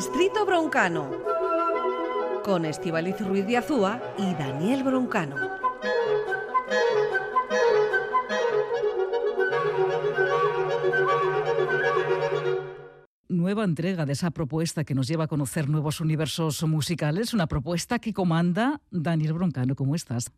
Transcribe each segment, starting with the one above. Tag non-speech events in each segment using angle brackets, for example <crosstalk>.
Distrito Broncano, con Estivaliz Ruiz de Azúa y Daniel Broncano. nueva entrega de esa propuesta que nos lleva a conocer nuevos universos musicales, una propuesta que comanda Daniel Broncano. ¿Cómo estás?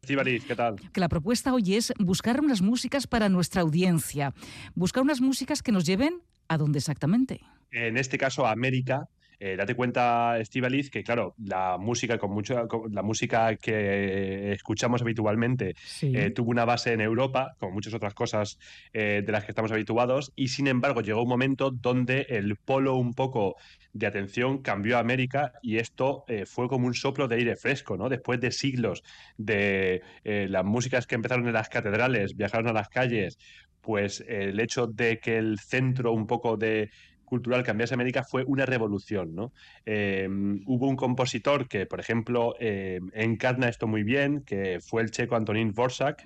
Estibaliz, ¿qué tal? Que la propuesta hoy es buscar unas músicas para nuestra audiencia, buscar unas músicas que nos lleven a dónde exactamente. En este caso, América, eh, date cuenta, Estivaliz, que claro, la música con mucho, la música que escuchamos habitualmente eh, tuvo una base en Europa, como muchas otras cosas eh, de las que estamos habituados, y sin embargo llegó un momento donde el polo un poco de atención cambió a América y esto fue como un soplo de aire fresco, ¿no? Después de siglos de las músicas que empezaron en las catedrales, viajaron a las calles, pues el hecho de que el centro un poco de cultural cambiase América fue una revolución. ¿no? Eh, hubo un compositor que, por ejemplo, eh, encarna esto muy bien, que fue el checo Antonín Vorsak.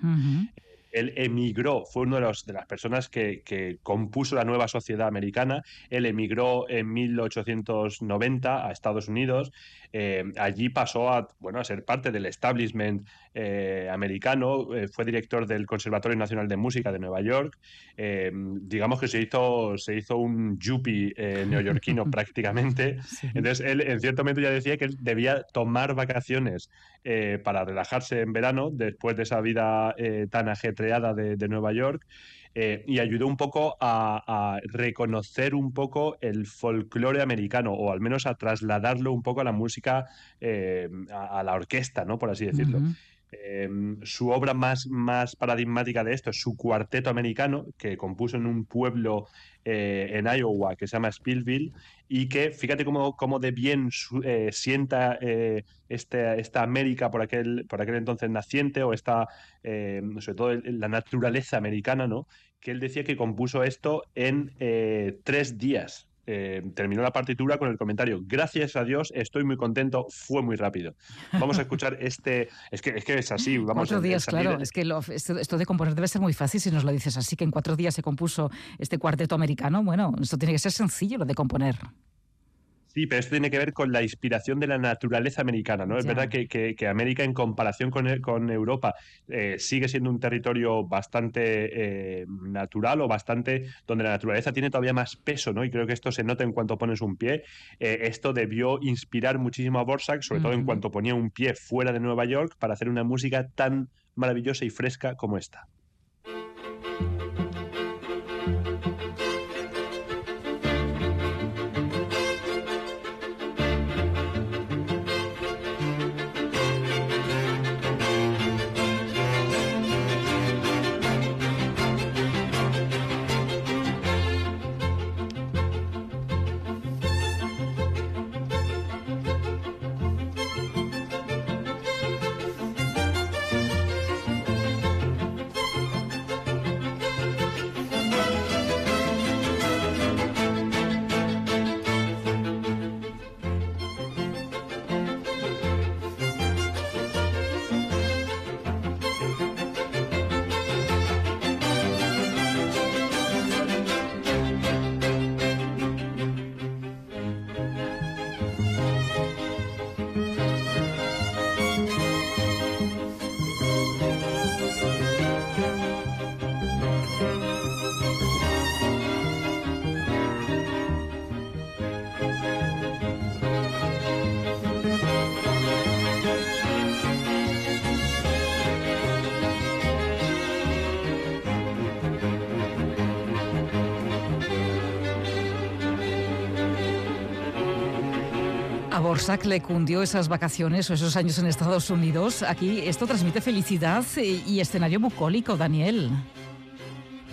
Él emigró, fue una de, los, de las personas que, que, compuso la nueva sociedad americana. Él emigró en 1890 a Estados Unidos. Eh, allí pasó a, bueno, a ser parte del establishment eh, americano, eh, fue director del Conservatorio Nacional de Música de Nueva York. digamos que se hizo, se hizo un yuppie neoyorquino <laughs> prácticamente. Entonces, él en cierto momento ya decía que él debía tomar vacaciones para relajarse en verano después de esa vida tan ajetreada de, de Nueva York. Eh, y ayudó un poco a, reconocer un poco el folclore americano, o al menos a trasladarlo un poco a la música, eh, a, la orquesta, ¿no? Por así decirlo. Em, su obra más, más paradigmática de esto es su cuarteto americano, que compuso en un pueblo eh, en Iowa que se llama Spillville, y que fíjate cómo, cómo de bien eh, sienta eh, este, esta América por aquel, por aquel entonces naciente, o esta, sobre todo la naturaleza americana, ¿no? que él decía que compuso esto en tres días. Eh, terminó la partitura con el comentario, gracias a Dios, estoy muy contento, fue muy rápido. Vamos a escuchar <laughs> este, es que es, que es así. Vamos cuatro días, claro, es que esto, de componer debe ser muy fácil si nos lo dices así, que en cuatro días se compuso este cuarteto americano, bueno, esto tiene que ser sencillo lo de componer. Sí, pero esto tiene que ver con la inspiración de la naturaleza americana, ¿no? Es verdad que, América, en comparación con, con Europa, eh, sigue siendo un territorio bastante eh, natural o bastante donde la naturaleza tiene todavía más peso, ¿no? Y creo que esto se nota en cuanto pones un pie. Eh, esto debió inspirar muchísimo a Borsak, sobre todo en cuanto ponía un pie fuera de Nueva York, para hacer una música tan maravillosa y fresca como esta. A Borsak le cundió esas vacaciones o esos años en Estados Unidos. Aquí esto transmite felicidad y, escenario bucólico, Daniel.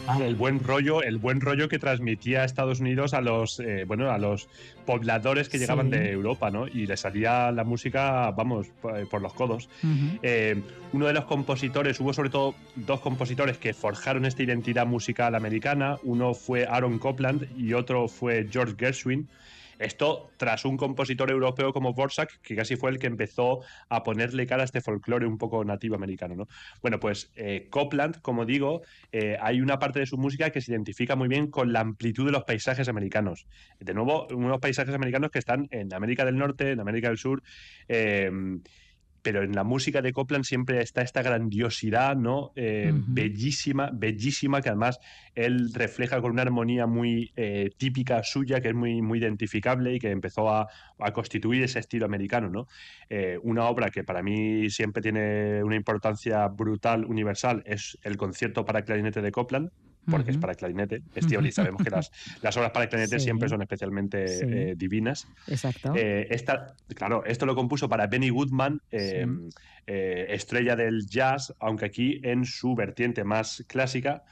Ah, el buen rollo, el buen rollo que transmitía Estados Unidos a los, eh, bueno, a los pobladores que llegaban de Europa, ¿no? Y le salía la música, vamos, por los codos. Eh, uno de los compositores, hubo sobre todo dos compositores que forjaron esta identidad musical americana. Uno fue Aaron Copland y otro fue George Gershwin. Esto tras un compositor europeo como Borsak, que casi fue el que empezó a ponerle cara a este folclore un poco nativo americano. ¿no? Bueno, pues eh, Copland, como digo, eh, hay una parte de su música que se identifica muy bien con la amplitud de los paisajes americanos. De nuevo, unos paisajes americanos que están en América del Norte, en América del Sur. Eh, pero en la música de Copland siempre está esta grandiosidad, ¿no? Eh, bellísima, bellísima, que además él refleja con una armonía muy eh, típica suya, que es muy, muy identificable y que empezó a, constituir ese estilo americano, ¿no? Eh, una obra que para mí siempre tiene una importancia brutal, universal, es el concierto para clarinete de Copland, porque es para clarinete. y sabemos que las, <laughs> las obras para clarinete siempre son especialmente eh, divinas. Exacto. Eh, esta, claro, esto lo compuso para Benny Goodman, eh, estrella del jazz, aunque aquí en su vertiente más clásica.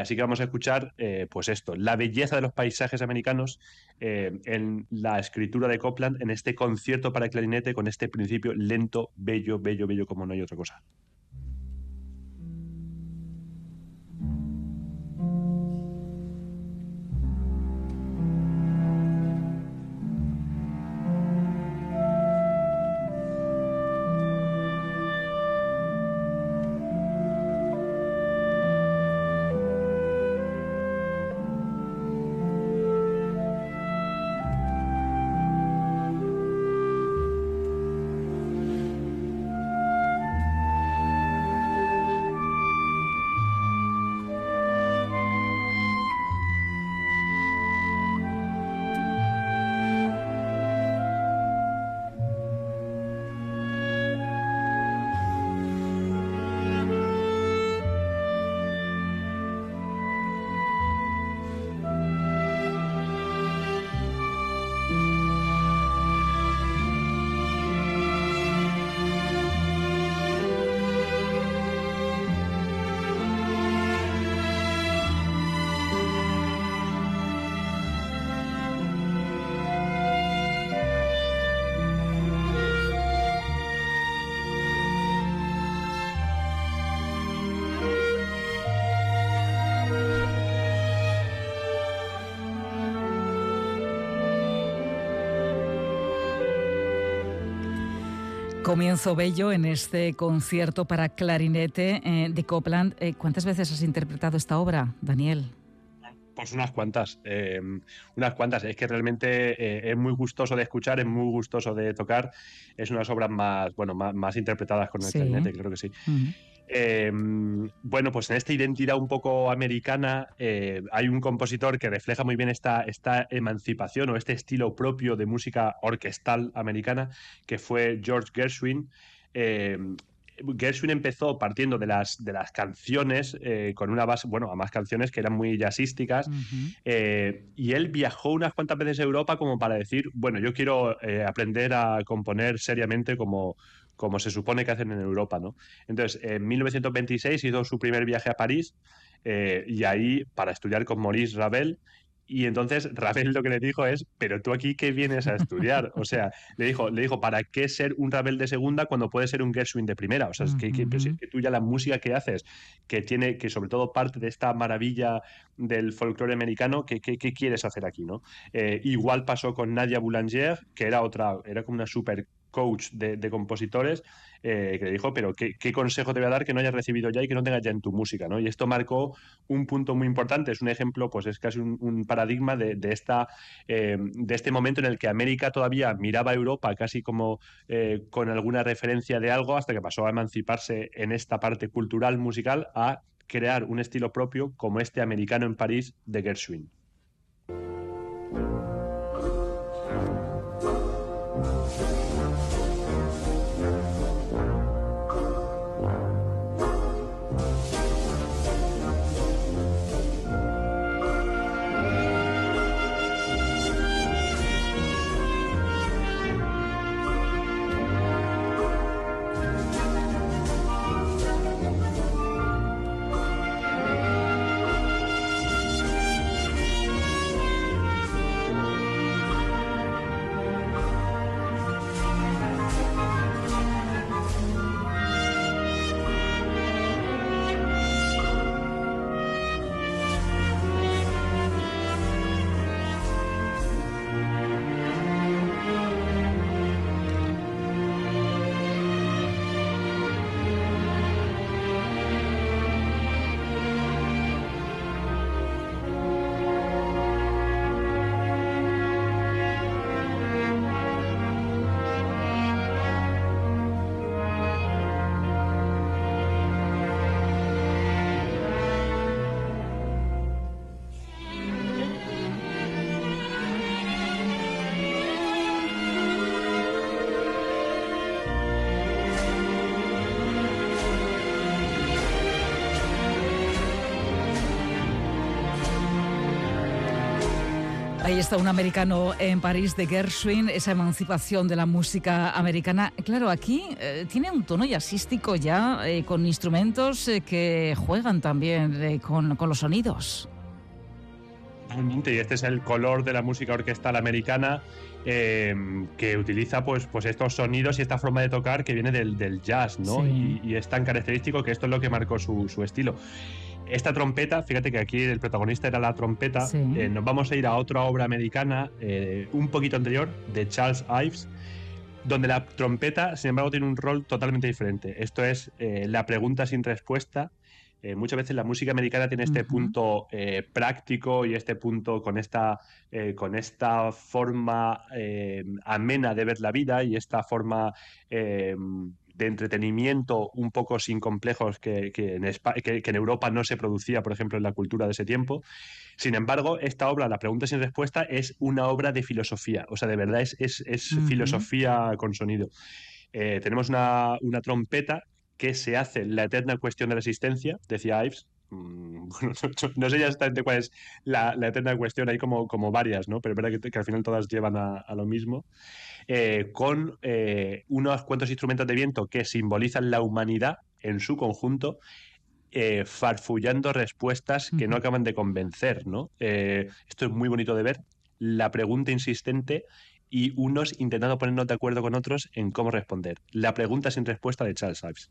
así que vamos a escuchar, pues esto, la belleza de los paisajes americanos en la escritura de Copland, en este concierto para clarinete con este principio lento, bello, bello, bello, como no hay otra cosa. Comienzo bello en este concierto para clarinete eh, de Copland. Eh, ¿Cuántas veces has interpretado esta obra, Daniel? Pues unas cuantas, em, unas cuantas. Es que realmente eh, es muy gustoso de escuchar, es muy gustoso de tocar. Es unas obras más, bueno, más, interpretadas con el clarinete, creo que sí. Em, bueno, pues en esta identidad un poco americana eh, hay un compositor que refleja muy bien esta, esta emancipación o este estilo propio de música orquestal americana, que fue George Gershwin. Em, Gershwin empezó partiendo de las, de las canciones eh, con una base, bueno, a más canciones que eran muy jazzísticas, eh, y él viajó unas cuantas veces a Europa como para decir, bueno, yo quiero aprender a componer seriamente como, como se supone que hacen en Europa, ¿no? Entonces, en 1926 hizo su primer viaje a París eh, y ahí para estudiar con Maurice Ravel. Y entonces <laughs> Ravel lo que le dijo es, pero tú aquí qué vienes a estudiar? O sea, le dijo, le dijo, ¿para qué ser un Ravel de segunda cuando puedes ser un Gershwin de primera? O sea, es que, tú ya la música que haces, que tiene, que sobre todo parte de esta maravilla del folclore americano, ¿qué, qué, quieres hacer aquí, no? Eh, igual pasó con Nadia Boulanger, que era otra, era como una super coach de, compositores eh, que le dijo, pero ¿qué, consejo te voy a dar que no hayas recibido ya y que no tengas ya en tu música? ¿no? Y esto marcó un punto muy importante, es un ejemplo, pues es casi un, paradigma de, esta, eh, de este momento en el que América todavía miraba a Europa casi como eh, con alguna referencia de algo hasta que pasó a emanciparse en esta parte cultural, musical, a crear un estilo propio como este americano en París de Gershwin. Está un americano en París de Gershwin, esa emancipación de la música americana. Claro, aquí eh, tiene un tono jazzístico ya, eh, con instrumentos eh, que juegan también con, con, los sonidos. Y este es el color de la música orquestal americana que utiliza pues, pues estos sonidos y esta forma de tocar que viene del, del jazz, ¿no? Y, es tan característico que esto es lo que marcó su, su estilo esta trompeta, fíjate que aquí el protagonista era la trompeta, eh, nos vamos a ir a otra obra americana eh, un poquito anterior, de Charles Ives, donde la trompeta, sin embargo, tiene un rol totalmente diferente. Esto es eh, la pregunta sin respuesta. muchas veces la música americana tiene este punto práctico y este punto con esta, con esta forma amena de ver la vida y esta forma de entretenimiento un poco sin complejos que, en que, en Europa no se producía, por ejemplo, en la cultura de ese tiempo. Sin embargo, esta obra, La pregunta sin respuesta, es una obra de filosofía, o sea, de verdad es, es, filosofía con sonido. Eh, tenemos una, una trompeta que se hace la eterna cuestión de la existencia, decía Ives, Mm, <laughs> no, sé ya exactamente cuál es la, eterna cuestión, hay como, como varias, ¿no? Pero es verdad que, al final todas llevan a, lo mismo. Eh, con eh, unos cuantos instrumentos de viento que simbolizan la humanidad en su conjunto, eh, farfullando respuestas que no acaban de convencer, ¿no? esto es muy bonito de ver. La pregunta insistente y unos intentando ponernos de acuerdo con otros en cómo responder. La pregunta sin respuesta de Charles Ives.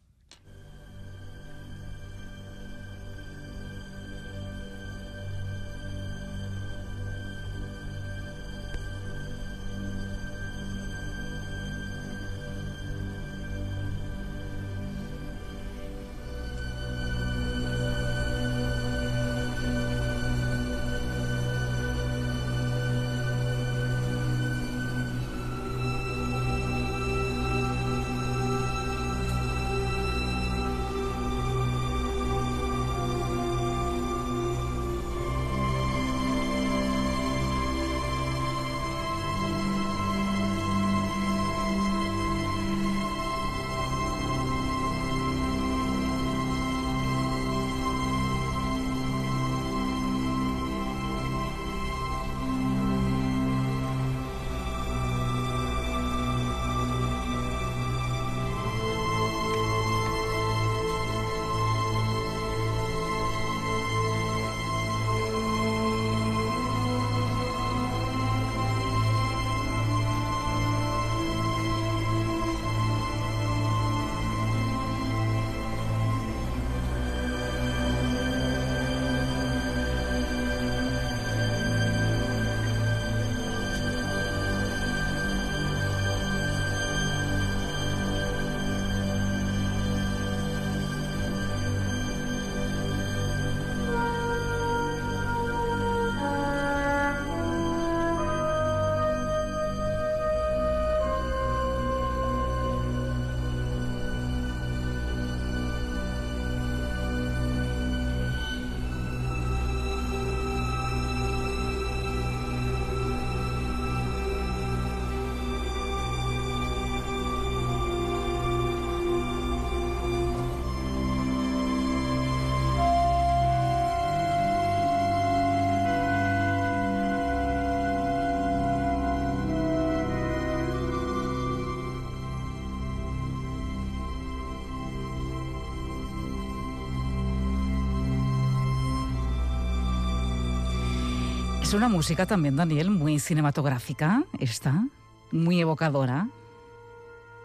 Es una música también, Daniel, muy cinematográfica, esta, muy evocadora.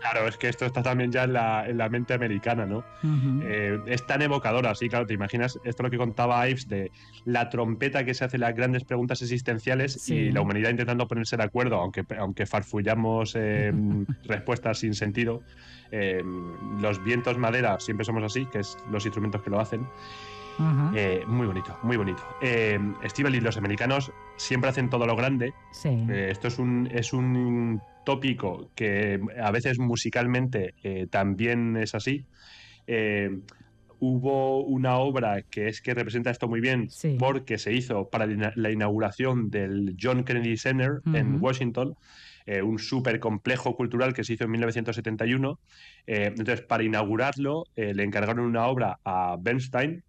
Claro, es que esto está también ya en la, mente americana, ¿no? Eh, es tan evocadora, sí, claro, te imaginas, esto es lo que contaba Ives de la trompeta que se hace las grandes preguntas existenciales y la humanidad intentando ponerse de acuerdo, aunque, aunque farfullamos em, <laughs> respuestas sin sentido. Em, los vientos madera siempre somos así, que es los instrumentos que lo hacen. Eh, muy bonito, muy bonito. Eh, y los americanos siempre hacen todo lo grande. Eh, esto es un, es un tópico que a veces musicalmente eh, también es así. hubo una obra que es que representa esto muy bien porque se hizo para la inauguración del John Kennedy Center en Washington. un súper complejo cultural que se hizo en 1971. entonces, para inaugurarlo, le encargaron una obra a Bernstein,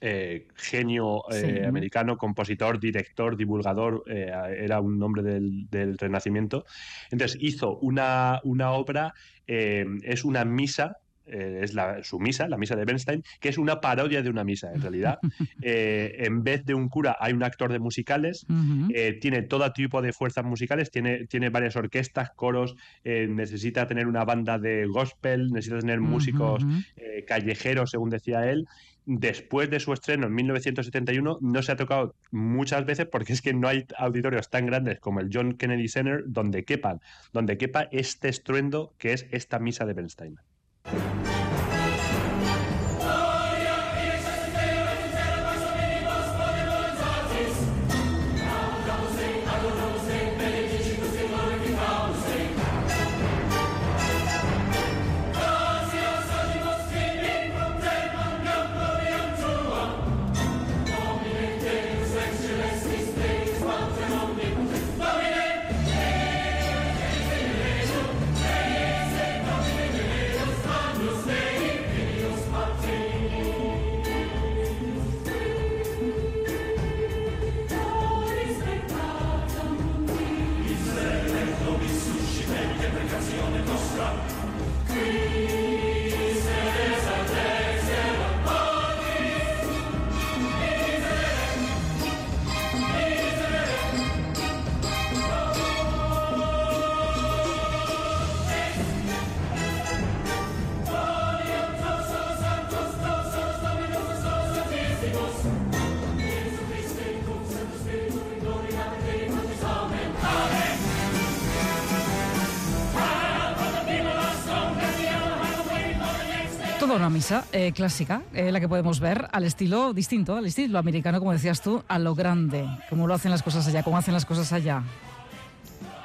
eh, genio eh, americano, compositor, director, divulgador, era un nombre del, Renacimiento. Entonces hizo una, una obra, es una misa eh, es la, su misa, la misa de Bernstein, que es una parodia de una misa, en realidad. <laughs> Eh, en vez de un cura, hay un actor de musicales, eh, tiene todo tipo de fuerzas musicales, tiene, tiene varias orquestas, coros, necesita tener una banda de gospel, necesita tener músicos callejeros, según decía él. Después de su estreno en 1971, no se ha tocado muchas veces porque es que no hay auditorios tan grandes como el John Kennedy Center donde quepan, donde quepa este estruendo que es esta misa de Bernstein. Una eh, clásica, eh, la que podemos ver al estilo distinto, al estilo americano, como decías tú, a lo grande, como lo hacen las cosas allá, como hacen las cosas allá.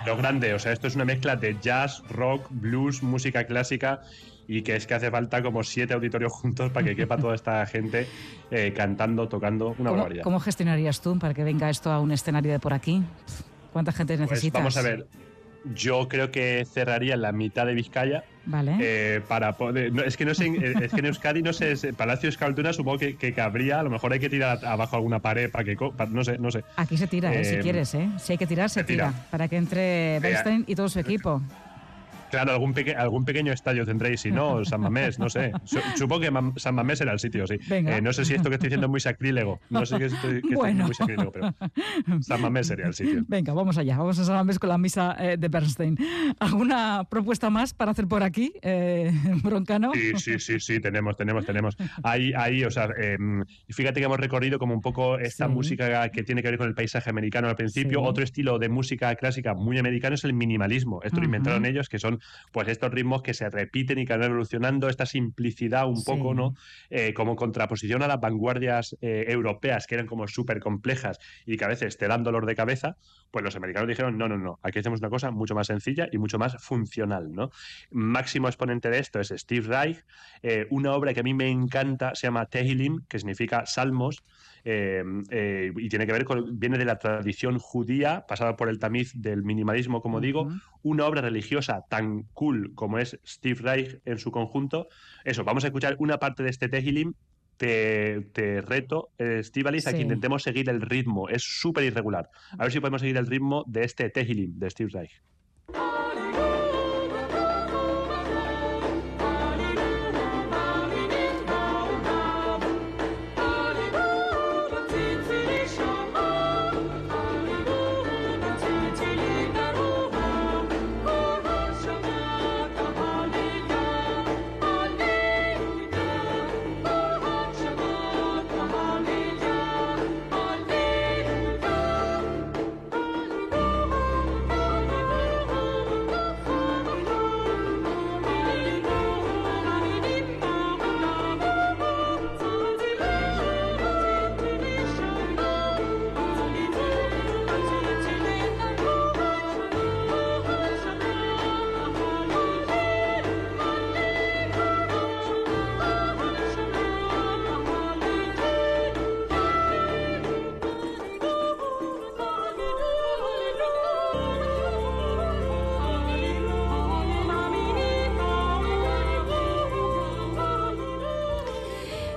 Lo grande, o sea, esto es una mezcla de jazz, rock, blues, música clásica y que es que hace falta como siete auditorios juntos para que quepa toda esta gente eh, cantando, tocando, una ¿Cómo, barbaridad. ¿Cómo gestionarías tú para que venga esto a un escenario de por aquí? ¿Cuánta gente pues necesitas? vamos a ver, yo creo que cerraría la mitad de Vizcaya. Vale. Eh, para poder. es que no sé, es que en Euskadi no sé, Palacio de Escaltuna supongo que, que, cabría, a lo mejor hay que tirar abajo alguna pared para que. no sé, no sé. Aquí se tira, eh, si eh, quieres, ¿eh? Si hay que tirar, se, tira, Para que entre Bernstein y todo su equipo. Claro, algún, algún pequeño estadio tendréis, si no, San Mamés, no sé. Supongo que San Mamés era el sitio, sí. Eh, no sé si esto que estoy diciendo es muy sacrílego. No sé si estoy, que muy sacrílego, pero San Mamés sería el sitio. Venga, vamos allá. Vamos a San Mamés con la misa eh, de Bernstein. ¿Alguna propuesta más para hacer por aquí, eh, Broncano? Sí, sí, sí, sí, tenemos, tenemos, tenemos. Ahí, ahí o sea, em, fíjate que hemos recorrido como un poco esta música que tiene que ver con el paisaje americano al principio. Otro estilo de música clásica muy americano es el minimalismo. Esto lo inventaron ellos, que son pues estos ritmos que se repiten y que van evolucionando, esta simplicidad un poco, ¿no? Eh, como contraposición a las vanguardias eh, europeas que eran como súper complejas y que a veces te dan dolor de cabeza, pues los americanos dijeron, no, no, no, aquí hacemos una cosa mucho más sencilla y mucho más funcional, ¿no? Máximo exponente de esto es Steve Reich, eh, una obra que a mí me encanta, se llama Tehillim, que significa salmos, Em, eh, y tiene que ver con, viene de la tradición judía, pasada por el tamiz del minimalismo, como digo, una obra religiosa tan cool como es Steve Reich en su conjunto. Eso, vamos a escuchar una parte de este Tehilim. Te, te reto, eh, Stivalis, a que intentemos seguir el ritmo. Es súper irregular. A ver si podemos seguir el ritmo de este Tehilim de Steve Reich.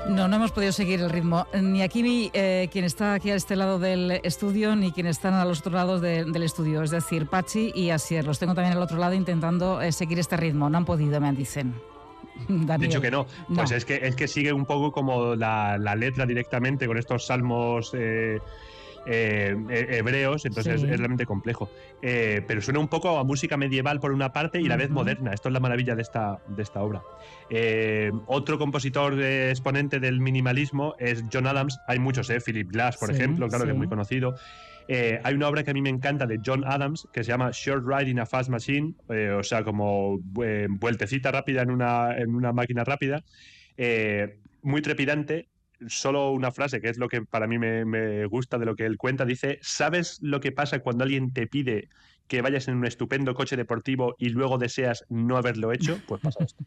Bueno, no hemos podido seguir el ritmo. Ni aquí eh, quien está aquí a este lado del estudio, ni quien están a los otros lados del estudio. Es decir, Pachi y Asier. Los tengo también al otro lado intentando eh, seguir este ritmo. No han podido, me dicen. <laughs> Dicho que no. Pues es que es que sigue un poco como la, letra directamente con estos salmos. Eh, eh, hebreos, entonces es, realmente complejo. Eh, pero suena un poco a música medieval por una parte y a la vez moderna. Esto es la maravilla de esta, de esta obra. Eh, otro compositor exponente del minimalismo es John Adams. Hay muchos, ¿eh? Philip Glass, por ejemplo, claro que es muy conocido. hay una obra que a mí me encanta de John Adams que se llama Short Ride in a Fast Machine, o sea, como vueltecita rápida en una, en una máquina rápida. muy trepidante, solo una frase, que es lo que para mí me, gusta de lo que él cuenta. Dice, ¿sabes lo que pasa cuando alguien te pide que vayas en un estupendo coche deportivo y luego deseas no haberlo hecho? Pues pasa esto.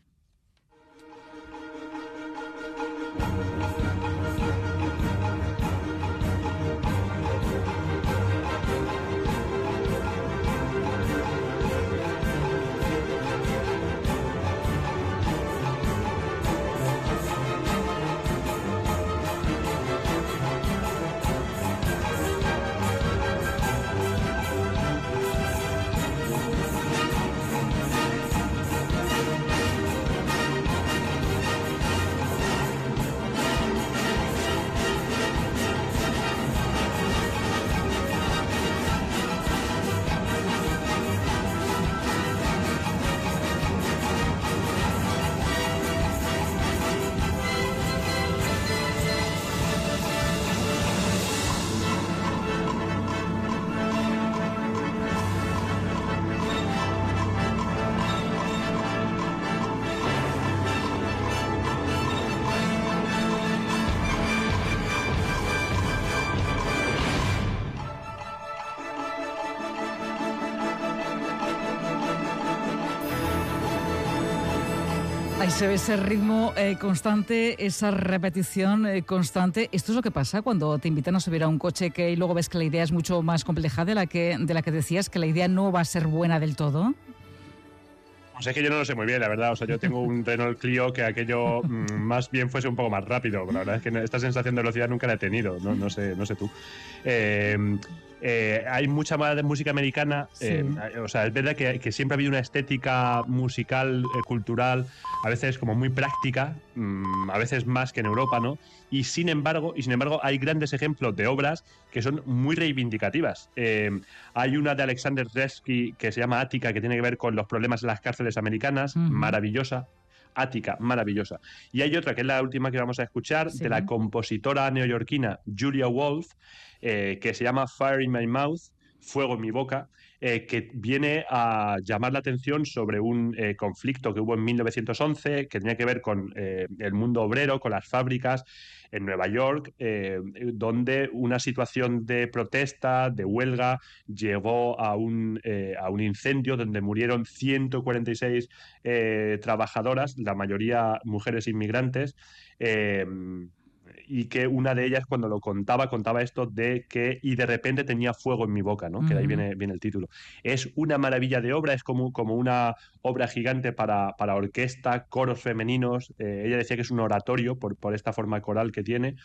Se ve ese ritmo eh, constante, esa repetición eh, constante. Esto es lo que pasa cuando te invitan a subir a un coche que y luego ves que la idea es mucho más compleja de la que, de la que decías, que la idea no va a ser buena del todo. O sea, es que yo no lo sé muy bien, la verdad. O sea, yo tengo un Renault Clio que aquello mm, más bien fuese un poco más rápido. la verdad es que esta sensación de velocidad nunca la he tenido. No, no sé, no sé tú. Eh, eh, hay mucha más música americana. Eh, o sea, es verdad que, siempre ha habido una estética musical, eh, cultural, a veces como muy práctica, mm, a veces más que en Europa, ¿no? Y sin embargo, y sin embargo, hay grandes ejemplos de obras que son muy reivindicativas. hay una de Alexander Dresky que se llama Ática, que tiene que ver con los problemas en las cárceles americanas, maravillosa. Ática, maravillosa. Y hay otra, que es la última que vamos a escuchar, de la compositora neoyorquina Julia Wolf, eh, que se llama Fire in My Mouth, Fuego en mi boca, eh, que viene a llamar la atención sobre un eh, conflicto que hubo en 1911 que tenía que ver con el mundo obrero, con las fábricas en Nueva York, donde una situación de protesta, de huelga, llegó a un, a un incendio donde murieron 146 trabajadoras, la mayoría mujeres inmigrantes y que una de ellas cuando lo contaba, contaba esto de que y de repente tenía fuego en mi boca, ¿no? Que de ahí viene, viene el título. Es una maravilla de obra, es como, como una obra gigante para, para orquesta, coros femeninos. Eh, ella decía que es un oratorio por, por esta forma coral que tiene.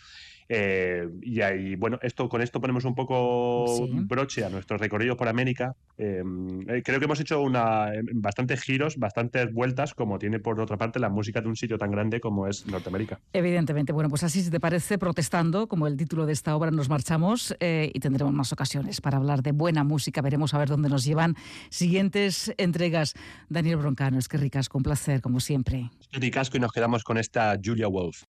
Eh, y ahí, bueno, esto, con esto ponemos un poco broche a nuestro recorrido por América. Em, eh, creo que hemos hecho una, bastantes giros, bastantes vueltas, como tiene por otra parte la música de un sitio tan grande como es Norteamérica. Evidentemente, bueno, pues así si te parece, protestando, como el título de esta obra, nos marchamos eh, y tendremos más ocasiones para hablar de buena música. Veremos a ver dónde nos llevan siguientes entregas. Daniel Broncano, es que ricasco, un placer, como siempre. Es que ricasco y nos quedamos con esta Julia Wolf.